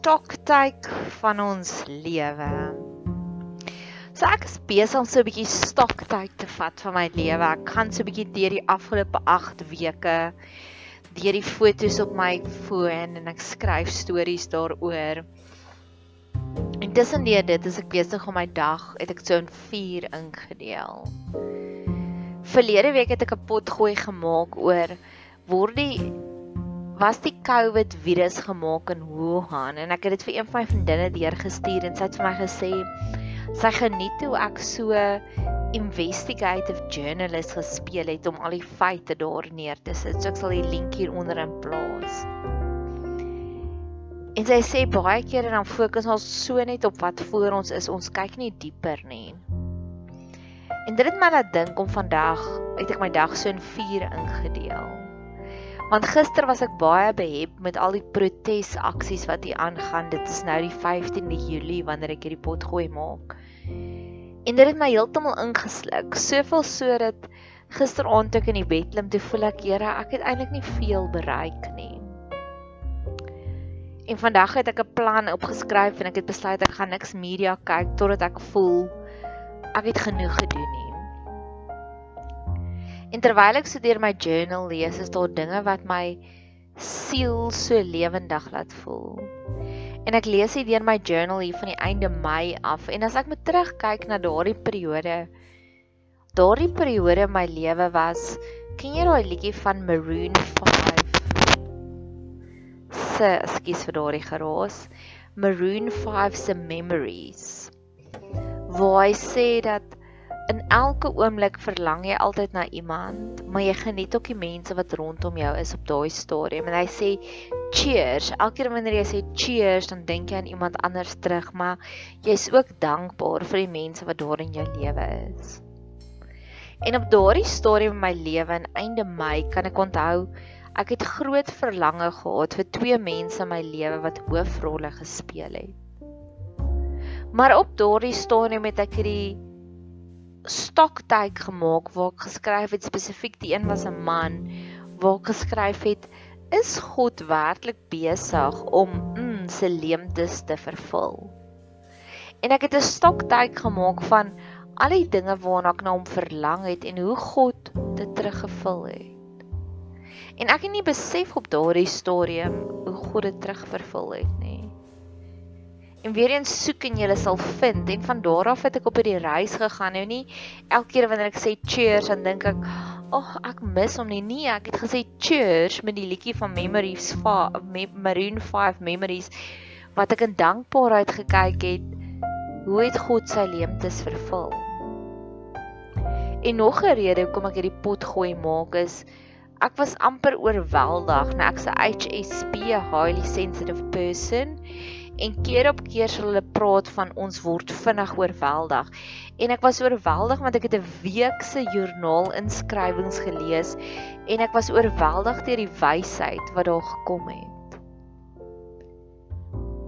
stoktyd van ons lewe. So ek is besig om so 'n bietjie stoktyd te vat van my lewe. Ek gaan so 'n bietjie deur die afgelope 8 weke deur die fotos op my foon en ek skryf stories daaroor. En tussen dit is ek besig om my dag, het ek so in 4 ingedeel. Verlede week het ek 'n pot gooi gemaak oor word die was die COVID virus gemaak in Wuhan en ek het dit vir een van my vriendinne deurgestuur en sy het vir my gesê sy geniet hoe ek so investigative journalist gespeel het om al die feite daar neer te sit. So ek sal die link hier onder in plaas. En sy sê baie keer dan fokus ons so net op wat voor ons is. Ons kyk nie dieper nie. En dit het my laat dink om vandag, het ek my dag so in 4 ingedeel. Want gister was ek baie behep met al die protesaksies wat hier aangaan. Dit is nou die 15de Julie wanneer ek hierdie pot gooi maak. En dit het my heeltemal ingesluk. Soveel so dat gisteraand toe ek in die bed klim, toe voel ek, Here, ek het eintlik nie veel bereik nie. En vandag het ek 'n plan opgeskryf en ek het besluit ek gaan niks media kyk totdat ek voel ek het genoeg gedoen nie. En terwyl ek so deur my journal lees, is daar dinge wat my siel so lewendig laat voel. En ek lees hier deur my journal hier van die einde Mei af en as ek met terugkyk na daardie periode, daardie periode in my lewe was, ken jy daai liedjie van Maroon 5? Se, ekskuus vir daardie geraas. Maroon 5 se Memories. Waar hy sê dat in elke oomblik verlang jy altyd na iemand, maar jy geniet ook die mense wat rondom jou is op daai stadium. En hy sê cheers. Elke keer wanneer jy sê cheers, dan dink jy aan iemand anders terug, maar jy's ook dankbaar vir die mense wat daar in jou lewe is. En op daardie stadium in my lewe in einde Mei kan ek onthou ek het groot verlange gehad vir twee mense in my lewe wat hoofrolle gespeel het. Maar op daardie stadium het ek hierdie stoktyk gemaak waar ek geskryf het spesifiek die een was 'n man waar ek geskryf het is God werklik besig om mm, sy leemtes te vervul. En ek het 'n stoktyk gemaak van al die dinge waarna ek na hom verlang het en hoe God dit teruggevul het. En ek het nie besef op daardie stadium hoe God dit terugvervul het nie. En weer eens soek en jy sal vind en van daar af het ek op hierdie reis gegaan. Nou nie elke keer wanneer ek sê cheers dan dink ek, "Ag, oh, ek mis hom nie." Nee, ek het gesê cheers met die liedjie van Memories van Maroon 5 Memories wat ek in dankbaarheid gekyk het hoe het God sy leemtes vervul. En nog 'n rede hoekom ek hierdie pot gooi maak is ek was amper oorweldig. Nou ek's 'n HSP, highly sensitive person en keer op keer sal hulle praat van ons word vinnig oorweldig. En ek was oorweldig want ek het 'n week se joernaal inskrywings gelees en ek was oorweldig deur die wysheid wat daar gekom het.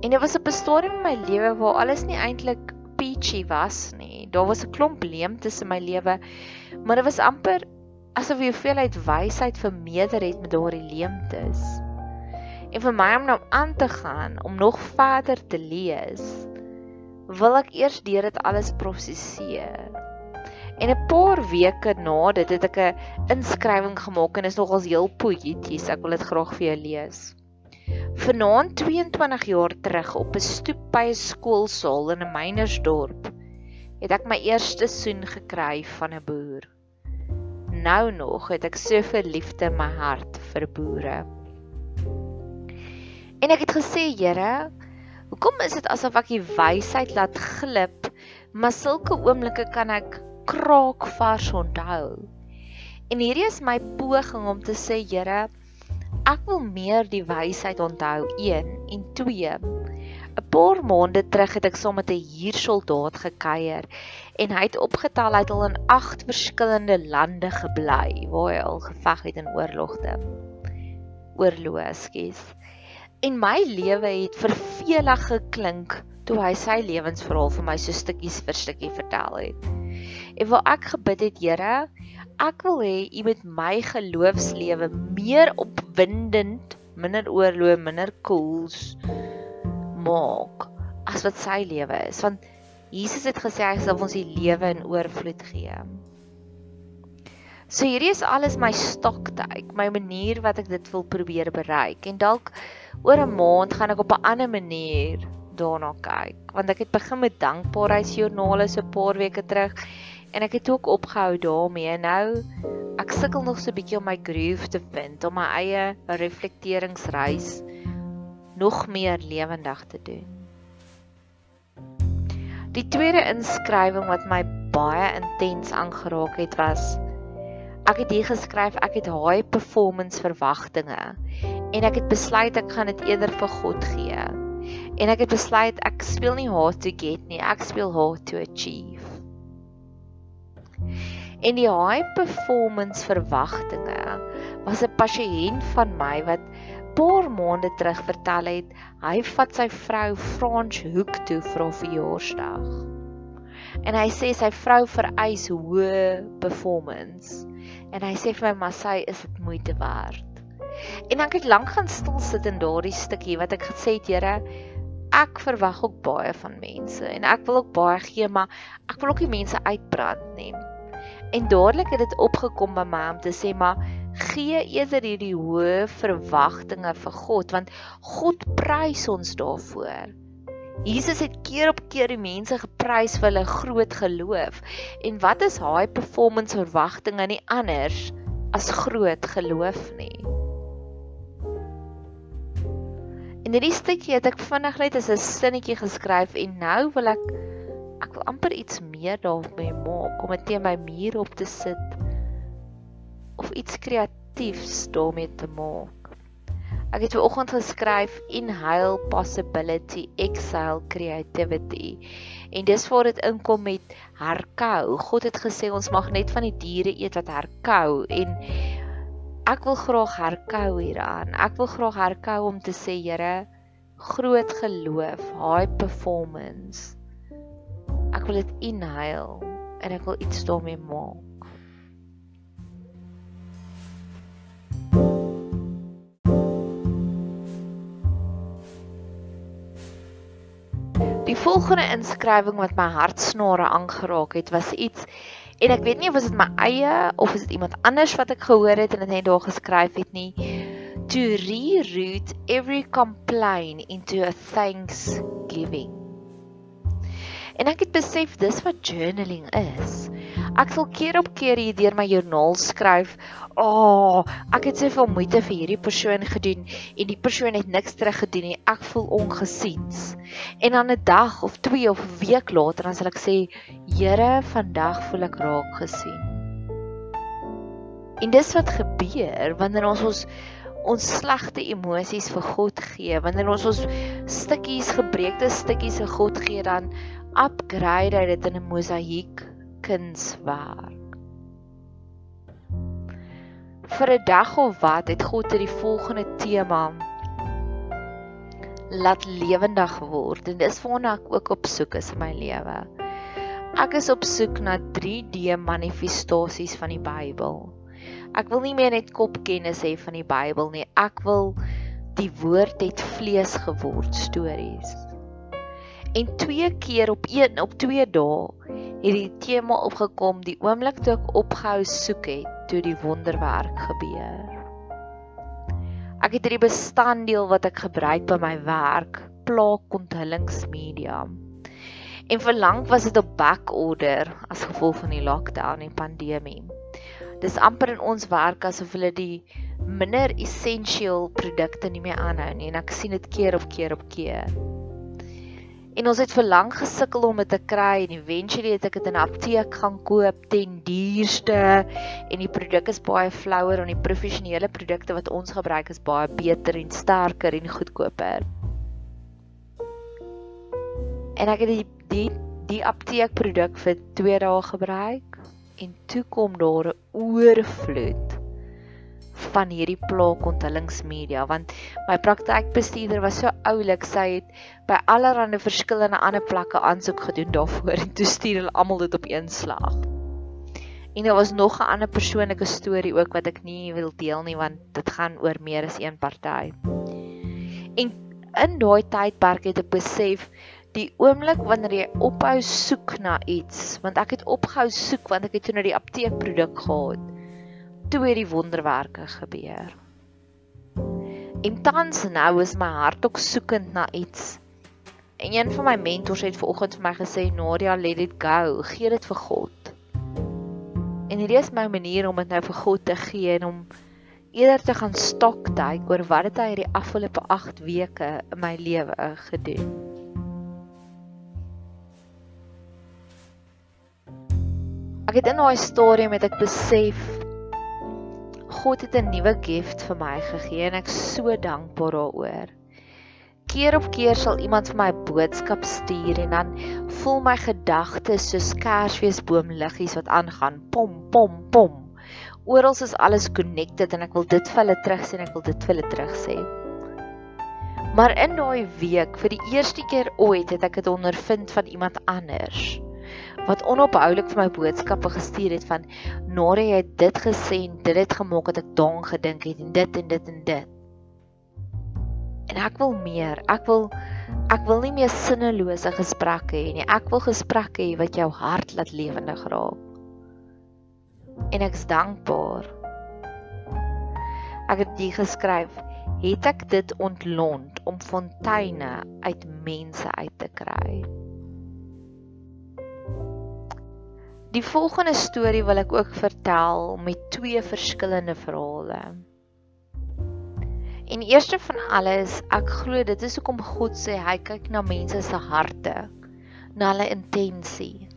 En dit was 'n stadium in my lewe waar alles nie eintlik peachy was nie. Daar was 'n klomp leemtes in my lewe, maar dit was amper asof jy hoeveelheid wysheid vermeerder het met daardie leemtes. En vir my om nou aan te gaan om nog verder te lees, wil ek eers deur dit alles prosesseer. En 'n paar weke na dit het ek 'n inskrywing gemaak en is nogals heel poëties. Ek wil dit graag vir jou lees. Vanaand 22 jaar terug op 'n stoep by 'n skoolsaal in 'n mynersdorp het ek my eerste soen gekry van 'n boer. Nou nog het ek soveel liefde in my hart vir boere. En ek het gesê, Here, hoekom is dit asof ek die wysheid laat glip, maar sulke oomblikke kan ek kraak vars onthou. En hierdie is my poging om te sê, Here, ek wil meer die wysheid onthou 1 en 2. 'n Paar maande terug het ek saam met 'n huursoldaat gekuier en hy het opgetel hy het al in 8 verskillende lande gebly waar hy al geveg het in oorlogte. Oorloë, skus en my lewe het vervelig geklink toe hy sy lewensverhaal vir my so stukkies vir stukkie vertel het. En waar ek gebid het, Here, ek wil hê U moet my geloofslewe meer opwindend, minder oorloof, minder koels maak as wat sy lewe is want Jesus het gesê hy sal ons die lewe in oorvloed gee. So hierdie is alles my stoktyk, my manier wat ek dit wil probeer bereik en dalk oor 'n maand gaan ek op 'n ander manier daarna kyk want ek het begin met dankbaarheidsjoernale so 'n paar weke terug en ek het ook opgehou daarmee. Nou ek sukkel nog so 'n bietjie om my groove te vind om my eie reflekteringsreis nog meer lewendig te doen. Die tweede inskrywing wat my baie intens aangeraak het was ek het hier geskryf ek het high performance verwagtinge en ek het besluit ek gaan dit eerder vir God gee. En ek het besluit ek speel nie hard to get nie, ek speel hard to achieve. En die high performance verwagtinge was 'n pasiënt van my wat paar maande terug vertel het hy vat sy vrou Frans Hoek toe vir 'n verjaarsdag. En hy sê sy vrou vereis hoë performance. En hy sê vir my maar sy is dit moeite werd. En ek het lank gaan stil sit in daardie stukkie wat ek gesê het, Here, ek verwag ook baie van mense en ek wil ook baie gee, maar ek wil ook nie mense uitbrand nie. En dadelik het dit opgekom by my om te sê maar gee eerder hierdie hoë verwagtinge vir God want God prys ons daarvoor. Jesus het keer op keer die mense geprys vir hulle groot geloof. En wat is high performance verwagtinge nie anders as groot geloof nie? In hierdie stukkie het ek vinnig net 'n sinnetjie geskryf en nou wil ek ek wil amper iets meer daarmee maak om dit teen my muur op te sit of iets kreatiefs daarmee te maak. Ek het ver oggend geskryf inhale possibility, exhale creativity. En dis waar dit inkom met herkou. God het gesê ons mag net van die diere eet wat herkou en ek wil graag herkou hieraan. Ek wil graag herkou om te sê Here, groot geloof, high performance. Ek wil dit inhale en ek wil iets daarmee maak. Die volgende inskrywing wat my hartsnare aangeraak het, was iets en ek weet nie of dit my eie of is dit iemand anders wat ek gehoor het en dit net daar geskryf het nie. To reroute every complaint into a thanksgiving. En ek het besef dis wat journaling is. Ek sal keer op keer hier deur my joernaal skryf, "Ag, oh, ek het soveel moeite vir hierdie persoon gedoen en die persoon het niks teruggedoen nie. Ek voel ongesiens." En dan 'n dag of 2 of 'n week later dan sal ek sê, "Here, vandag voel ek raak gesien." En dis wat gebeur wanneer ons ons ons slegte emosies vir God gee, wanneer ons ons stukkies gebreekte stukkies vir God gee, dan upgrade hy dit in 'n mosaïek kunswerk. Vir 'n dag of wat het God dit die volgende tema laat lewendig word en dis waarna ek ook op soek is in my lewe. Ek is op soek na 3D manifestasies van die Bybel. Ek wil nie meer net kopkennis hê van die Bybel nie. Ek wil die woord het vlees geword stories. En twee keer op een op twee dae het die tema opgekom die oomblik toe ek opgehou soek het toe die wonderwerk gebeur. Ek het hierdie bestanddeel wat ek gebruik by my werk, plaak onthullingsmedia. En vir lank was dit op back order as gevolg van die lockdown en pandemie. Dis amper in ons werk asof hulle die minder essentieel produkte nie meer aanhou nie en ek sien dit keer op keer op keer. En ons het vir lank gesukkel om dit te kry en eventually het ek dit in 'n apteek gaan koop ten duurste en die produk is baie flouer en die professionele produkte wat ons gebruik is baie beter en sterker en goedkoper. En ek het die die die apteekproduk vir 2 dae gebruik en toe kom daar 'n oorvloed van hierdie plaak onthullingsmedia want my praktykbestuurder was so oulik sy het by allerlei verskillende ander plekke aansoek gedoen daarvoor en toe stuur hulle almal dit op een slag. En daar was nog 'n ander persoonlike storie ook wat ek nie wil deel nie want dit gaan oor meer as een party. En In daai tydperk het ek besef die oomblik wanneer jy ophou soek na iets, want ek het opgehou soek want ek het toe na die apteekproduk gehad. Toe het die wonderwerke gebeur. En tans nou is my hart ook soekend na iets. En een van my mentors het vanoggend vir my gesê, "Nadia, let it go. Gee dit vir God." En hierdie is my manier om dit nou vir God te gee en om eerder te gaan stoktyk oor wat het hy hierdie afgelope 8 weke in my lewe gedoen. Ek het in daai stadium het ek besef God het 'n nuwe gift vir my gegee en ek so dankbaar daaroor. Keer op keer sal iemand vir my boodskap stuur en dan voel my gedagtes soos kersfeesboomliggies wat aangaan, pom pom pom. Oral is alles connected en ek wil dit vir hulle terugsê en ek wil dit vir hulle terugsê. Maar in daai week, vir die eerste keer ooit, het ek dit ondervind van iemand anders wat onophoudelik vir my boodskappe gestuur het van Nare jy dit gesê en dit het gemaak dat ek daan gedink het en dit en dit en dit. En ek wil meer. Ek wil ek wil nie meer sinnelose gesprekke hê nie. Ek wil gesprekke hê wat jou hart laat lewendig raak. En ek's dankbaar. Ek het dit geskryf. Het ek dit ontlont om fonteine uit mense uit te kry. Die volgende storie wil ek ook vertel met twee verskillende verhale. En eerste van alles, ek glo dit is hoekom God sê hy kyk na mense se harte, na hulle intensie.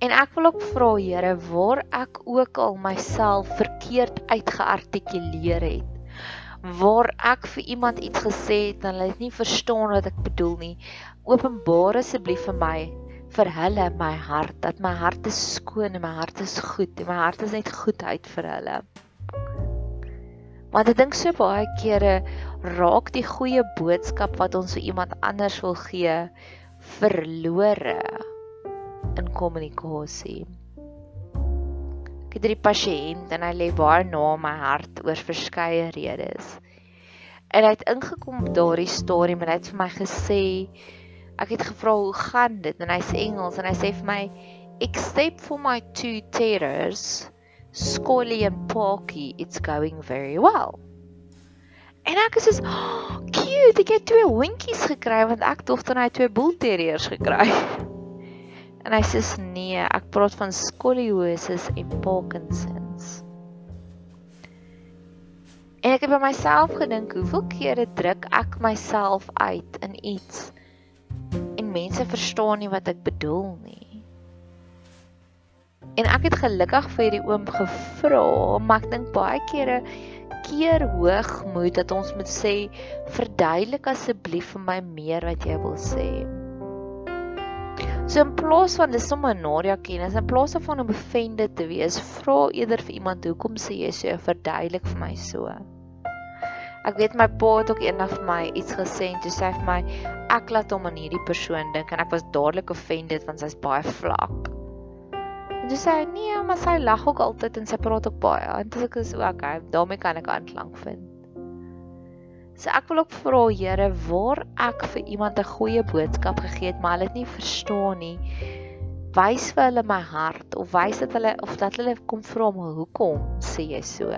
En ek wil ook vra Here, waar ek ook al myself verkeerd uitgeartikuleer het, waar ek vir iemand iets gesê het en hulle het nie verstaan wat ek bedoel nie, openbaar asseblief vir my vir hulle my hart dat my hart is skoon en my hart is goed en my hart is net goedheid vir hulle. Want ek dink so baie kere raak die goeie boodskap wat ons vir iemand anders wil gee verlore in kommunikasie. Ek het 'n pasiënt en hy lê baie na my hart oor verskeie redes. En hy het ingekom op daardie stadium en hy het vir my gesê ek het gevra hoe gaan dit en hy sê Engels en hy sê vir my except for my two terrors Scully and Porky it's going very well. En ek is so oh, cute, ek het twee hondjies gekry want ek dogter hy twee bull terriers gekry. En hy sê nee, ek praat van scoliosis en Parkinson's. En ek het by myself gedink, hoeveel kere druk ek myself uit in iets mense verstaan nie wat ek bedoel nie. En ek het gelukkig vir hierdie oom gevra, maar ek dink baie kere keer hoogmoed dat ons moet sê verduidelik asseblief vir my meer wat jy wil sê. So in plaas van dis sommer Nadia kennis, in plaas van om offended te wees, vra eerder vir iemand hoekom sê jy so verduidelik vir my so. Ek weet my pa het ook eendag vir my iets gesê en toe sê hy vir my ek laat hom aan hierdie persoon dink en ek was dadelik offended want sy's baie vlak. En toe sê hy nee, maar sy lag ook altyd en sy praat ook baie. En dis ek is okay, daarmee kan ek aanklank vind. So ek wil ook vra Here waar ek vir iemand 'n goeie boodskap gegee het, maar hulle het nie verstaan nie. Wys vir hulle my hart of wys dit hulle of dat hulle kom vra hoekom sê jy so?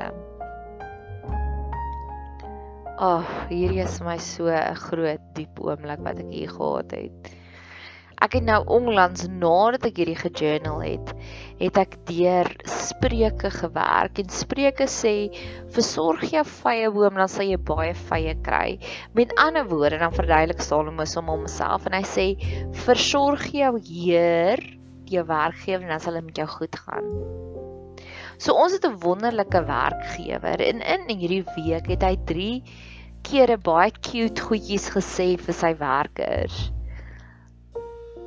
Ag, oh, hierdie is my so 'n groot diep oomblik wat ek hier gehad het. Ek het nou onlangs nadat ek hierdie gejournal het, het ek deur Spreuke gewerk en Spreuke sê versorg jou vye boom dan sal jy baie vye kry. Met ander woorde dan verduidelik Salomo som homself en hy sê versorg jou Heer jou werkgewer en dan sal dit met jou goed gaan. So ons het 'n wonderlike werkgewer en in hierdie week het hy 3 kere baie cute goedjies gesê vir sy werkers.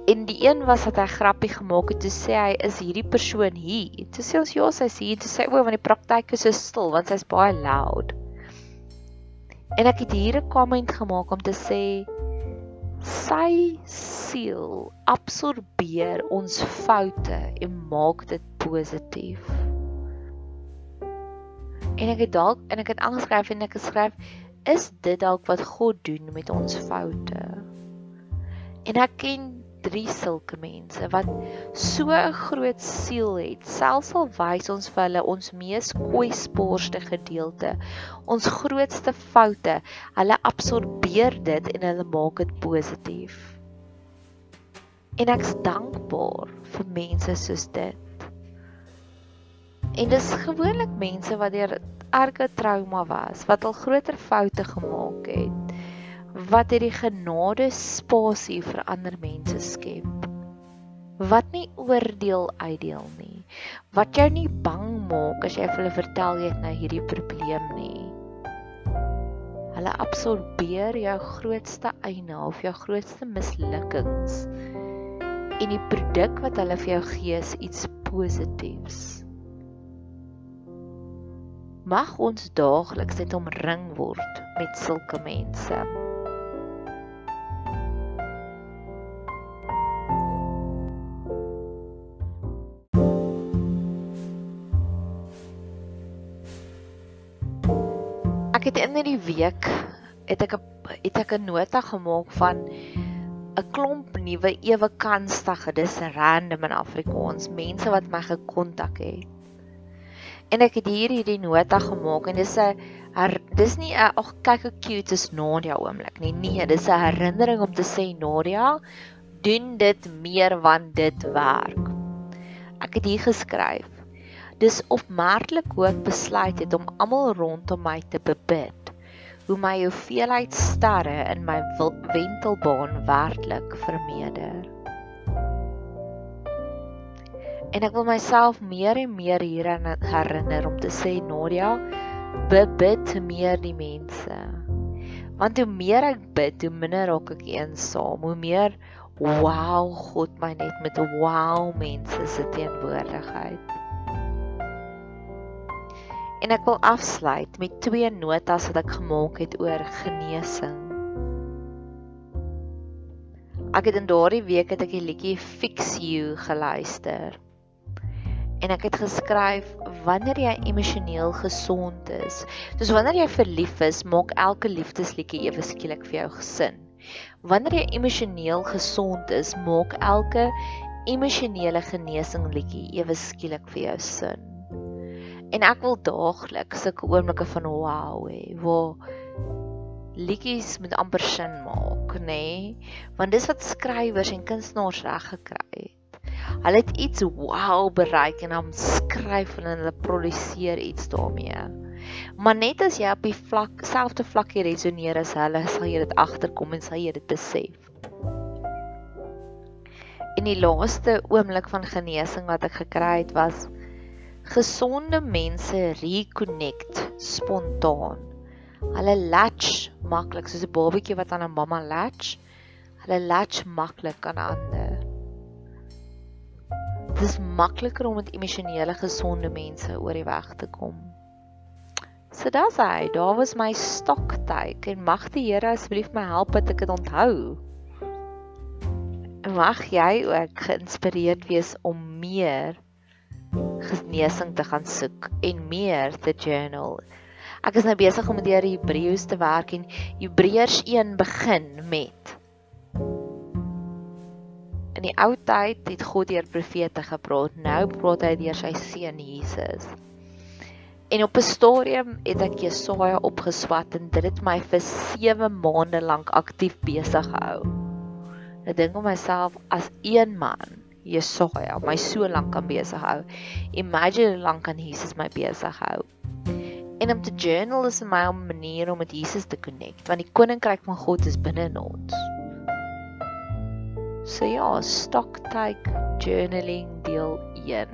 En die een was dat hy grappie gemaak het toe sê hy is hierdie persoon hier. Toe sê ons ja, sy's hier. Toe sê o, want die praktyk is so stil want sy's baie loud. En ek het hier 'n comment gemaak om te sê sy siel absorbeer ons foute en maak dit positief. En ek het dalk en ek het aangeskryf en ek het geskryf is dit dalk wat God doen met ons foute. En ek ken drie sulke mense wat so 'n groot siel het, selfs al wys ons vir hulle ons mees kwesbaarste gedeelte, ons grootste foute, hulle absorbeer dit en hulle maak dit positief. En ek's dankbaar vir mense soos dit. En dis gewoonlik mense wat deur erge trauma was, wat al groter foute gemaak het wat hierdie genade spasie vir ander mense skep. Wat nie oordeel uitdeel nie. Wat jou nie bang maak as jy vir hulle vertel jy het nou hierdie probleem nie. Hulle absorbeer jou grootste eina of jou grootste mislukkings. En die produk wat hulle vir jou gee is iets positiefs. Mag ons daagliks net omring word met sulke mense. Ek het in hierdie week het ek 'n het ek 'n nota gemaak van 'n klomp nuwe ewe kanstige dis random in Afrikaans mense wat my gekontak het. En ek het hier hierdie nota gemaak en dis 'n dis nie 'n ag kyk hoe cute is Nadia oomblik nie. Nee, dis 'n herinnering om te sê Nadia, doen dit meer want dit werk. Ek het hier geskryf Dis opmerklik hoe ek besluit het om almal rondom my te bebid. Hoe my hoeveelheid sterre in my wentelbaan werklik vermeerder. En ek wil myself meer en meer hieraan herinner om te sê Nadia, bid meer die mense. Want hoe meer ek bid, hoe minder raak ek eensaam, hoe meer wow God my net met wow mense se teenwoordigheid. En ek wil afsluit met twee notas wat ek gemaak het oor genesing. Ek het in daardie week het ek die liedjie Fix You geluister. En ek het geskryf wanneer jy emosioneel gesond is, soos wanneer jy verlief is, maak elke liefdesliedjie ewe skielik vir jou gesin. Wanneer jy emosioneel gesond is, maak elke emosionele genesing liedjie ewe skielik vir jou sin. En ek wil daagliks sulke oomblikke van wow hê waar liedjies met amper sin maak, nê? Nee? Want dis wat skrywers en kunstenaars reg gekry het. Hulle het iets wow bereik en dan skryf en hulle produseer iets daarmee. Maar net as jy op die vlak selfde vlakkie resoneer as hulle, sal jy dit agterkom en sal jy dit besef. In die laaste oomblik van genesing wat ek gekry het was Gesonde mense reconnect spontaan. Hulle latch maklik soos 'n babatjie wat aan 'n mamma latch. Hulle latch maklik aan ander. Dit is makliker om met emosionele gesonde mense oor die weg te kom. So daas hy, daar was my stoktyd en mag die Here asseblief my help dat ek dit onthou. Mag jy ook geïnspireerd wees om meer genesing te gaan soek en meer te journal. Ek is nou besig om deur die Hebreëus te werk en Hebreërs 1 begin met In die ou tyd het God deur profete gepraat. Nou praat hy deur sy seun Jesus. En op 'n stadium het ek Jesaja opgeswat en dit het my vir 7 maande lank aktief besig gehou. Ek dink om myself as een man Jesaja my so lank kan besig hou. Imagine hoe lank kan Jesus my besig hou. En om te journal is vir my 'n manier om met Jesus te connect, want die koninkryk van God is binne in ons. So ja, stocktake journaling deel 1.